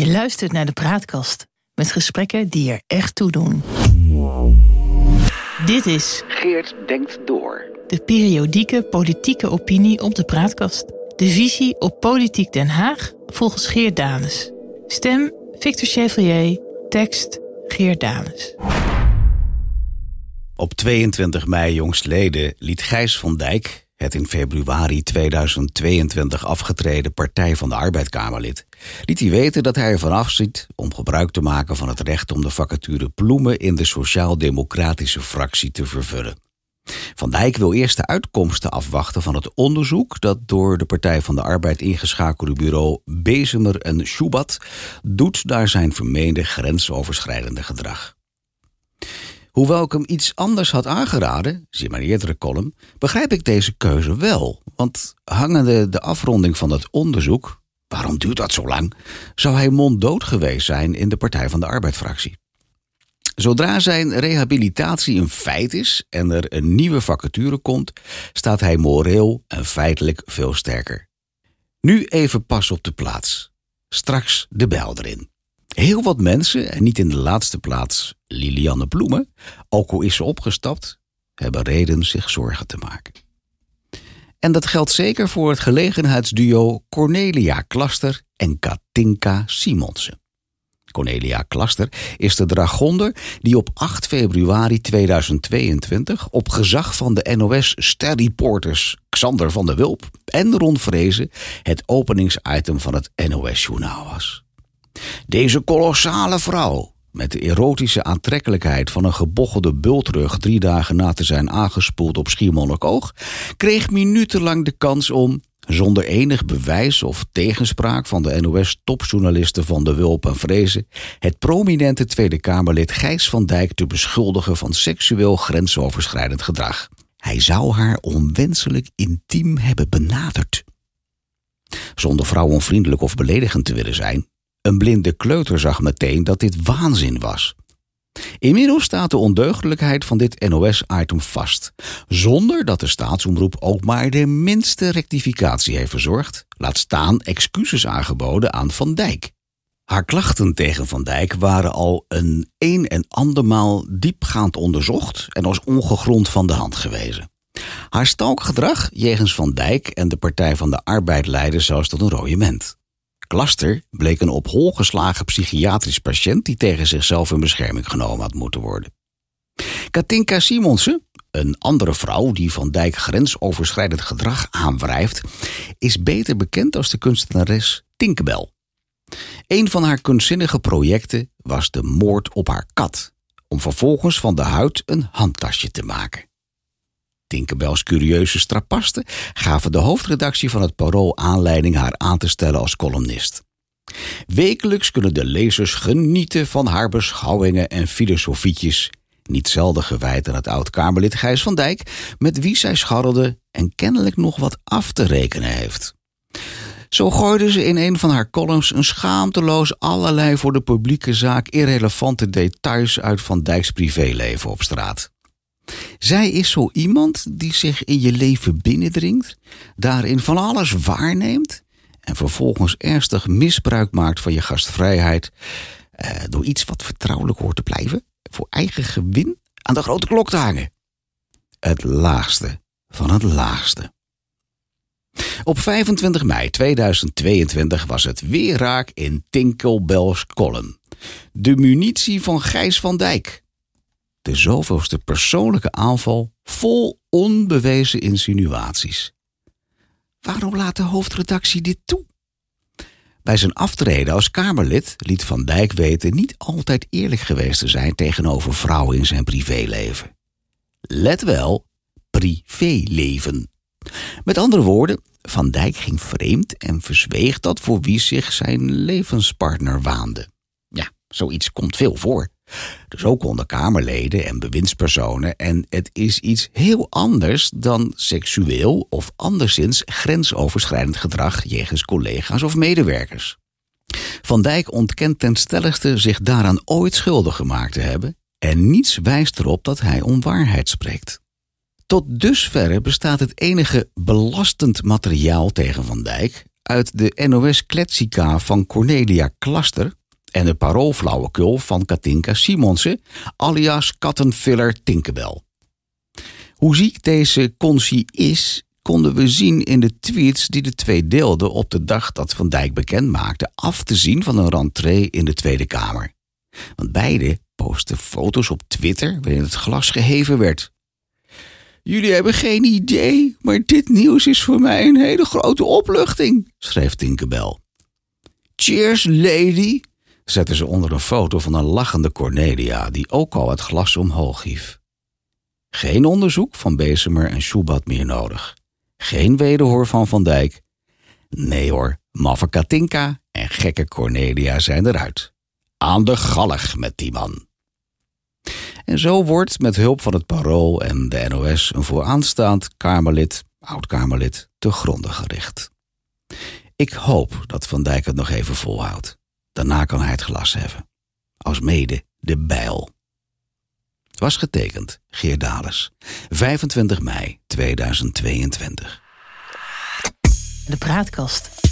Je luistert naar de Praatkast met gesprekken die er echt toe doen. Dit is Geert denkt door. de periodieke politieke opinie op de Praatkast. De visie op Politiek Den Haag volgens Geert Danes. Stem Victor Chevalier, tekst Geert Danes. Op 22 mei jongstleden liet Gijs van Dijk, het in februari 2022 afgetreden Partij van de Arbeidkamerlid, liet hij weten dat hij ervan afziet om gebruik te maken van het recht om de vacature Ploemen in de Sociaal-Democratische fractie te vervullen. Van Dijk wil eerst de uitkomsten afwachten van het onderzoek dat door de Partij van de Arbeid ingeschakelde bureau Bezemer en Schubat doet naar zijn vermeende grensoverschrijdende gedrag. Hoewel ik hem iets anders had aangeraden, zie mijn eerdere column, begrijp ik deze keuze wel. Want hangende de afronding van het onderzoek, waarom duurt dat zo lang, zou hij monddood geweest zijn in de Partij van de Arbeid-fractie. Zodra zijn rehabilitatie een feit is en er een nieuwe vacature komt, staat hij moreel en feitelijk veel sterker. Nu even pas op de plaats. Straks de bel erin. Heel wat mensen, en niet in de laatste plaats Lilianne Bloemen, ook al is ze opgestapt, hebben reden zich zorgen te maken. En dat geldt zeker voor het gelegenheidsduo Cornelia Klaster en Katinka Simonsen. Cornelia Klaster is de dragonder die op 8 februari 2022 op gezag van de NOS sterreporters Xander van der Wulp en Ron Vrezen het openingsitem van het NOS-journaal was. Deze kolossale vrouw, met de erotische aantrekkelijkheid van een gebochelde bultrug drie dagen na te zijn aangespoeld op Schiermonnikoog, kreeg minutenlang de kans om, zonder enig bewijs of tegenspraak van de NOS-topjournalisten van de Wulp en Vrezen, het prominente Tweede Kamerlid Gijs van Dijk te beschuldigen van seksueel grensoverschrijdend gedrag. Hij zou haar onwenselijk intiem hebben benaderd. Zonder vrouw onvriendelijk of beledigend te willen zijn, een blinde kleuter zag meteen dat dit waanzin was. Inmiddels staat de ondeugdelijkheid van dit NOS-item vast, zonder dat de staatsomroep ook maar de minste rectificatie heeft verzorgd, laat staan excuses aangeboden aan Van Dijk. Haar klachten tegen Van Dijk waren al een een en andermaal diepgaand onderzocht en als ongegrond van de hand gewezen. Haar stalkgedrag jegens Van Dijk en de Partij van de Arbeid leidde zelfs tot een rode ment. Klaster bleek een op hol geslagen psychiatrisch patiënt die tegen zichzelf in bescherming genomen had moeten worden. Katinka Simonsen, een andere vrouw die Van Dijk grensoverschrijdend gedrag aanwrijft, is beter bekend als de kunstenares Tinkerbell. Een van haar kunstzinnige projecten was de moord op haar kat, om vervolgens van de huid een handtasje te maken. Tinkerbells curieuze strapasten gaven de hoofdredactie van het Parool aanleiding haar aan te stellen als columnist. Wekelijks kunnen de lezers genieten van haar beschouwingen en filosofietjes, niet zelden gewijd aan het oud-Kamerlid Gijs van Dijk, met wie zij scharrelde en kennelijk nog wat af te rekenen heeft. Zo gooide ze in een van haar columns een schaamteloos allerlei voor de publieke zaak irrelevante details uit Van Dijks privéleven op straat. Zij is zo iemand die zich in je leven binnendringt, daarin van alles waarneemt en vervolgens ernstig misbruik maakt van je gastvrijheid eh, door iets wat vertrouwelijk hoort te blijven voor eigen gewin aan de grote klok te hangen. Het laagste van het laagste. Op 25 mei 2022 was het weer raak in Tinkelbells column. De munitie van Gijs van Dijk de zoveelste persoonlijke aanval vol onbewezen insinuaties. Waarom laat de hoofdredactie dit toe? Bij zijn aftreden als Kamerlid liet Van Dijk weten niet altijd eerlijk geweest te zijn tegenover vrouwen in zijn privéleven. Let wel, privéleven. Met andere woorden, Van Dijk ging vreemd en verzweeg dat voor wie zich zijn levenspartner waande. Ja, zoiets komt veel voor. Dus ook onder Kamerleden en bewindspersonen. En het is iets heel anders dan seksueel of anderszins grensoverschrijdend gedrag jegens collega's of medewerkers. Van Dijk ontkent ten stelligste zich daaraan ooit schuldig gemaakt te hebben. En niets wijst erop dat hij onwaarheid spreekt. Tot dusverre bestaat het enige belastend materiaal tegen Van Dijk uit de NOS-kletsika van Cornelia Klaster en de paroolflauwekul van Katinka Simonsen, alias kattenfiller Tinkerbell. Hoe ziek deze Consie is, konden we zien in de tweets die de twee deelden op de dag dat Van Dijk bekend maakte af te zien van een rentree in de Tweede Kamer. Want beide posten foto's op Twitter waarin het glas geheven werd. Jullie hebben geen idee, maar dit nieuws is voor mij een hele grote opluchting, schreef Tinkerbell. Cheers, lady, zette ze onder een foto van een lachende Cornelia die ook al het glas omhoog hief. Geen onderzoek van Bezemer en Schubat meer nodig. Geen wederhoor van Van Dijk. Nee hoor, maffe Katinka en gekke Cornelia zijn eruit. Aan de gallig met die man. En zo wordt met hulp van het Parool en de NOS een vooraanstaand Kamerlid, oud-Kamerlid, te gronden gericht. Ik hoop dat Van Dijk het nog even volhoudt. Daarna kan hij het glas heffen. Als mede de bijl. Was getekend Geert Dales. 25 mei 2022. De praatkast.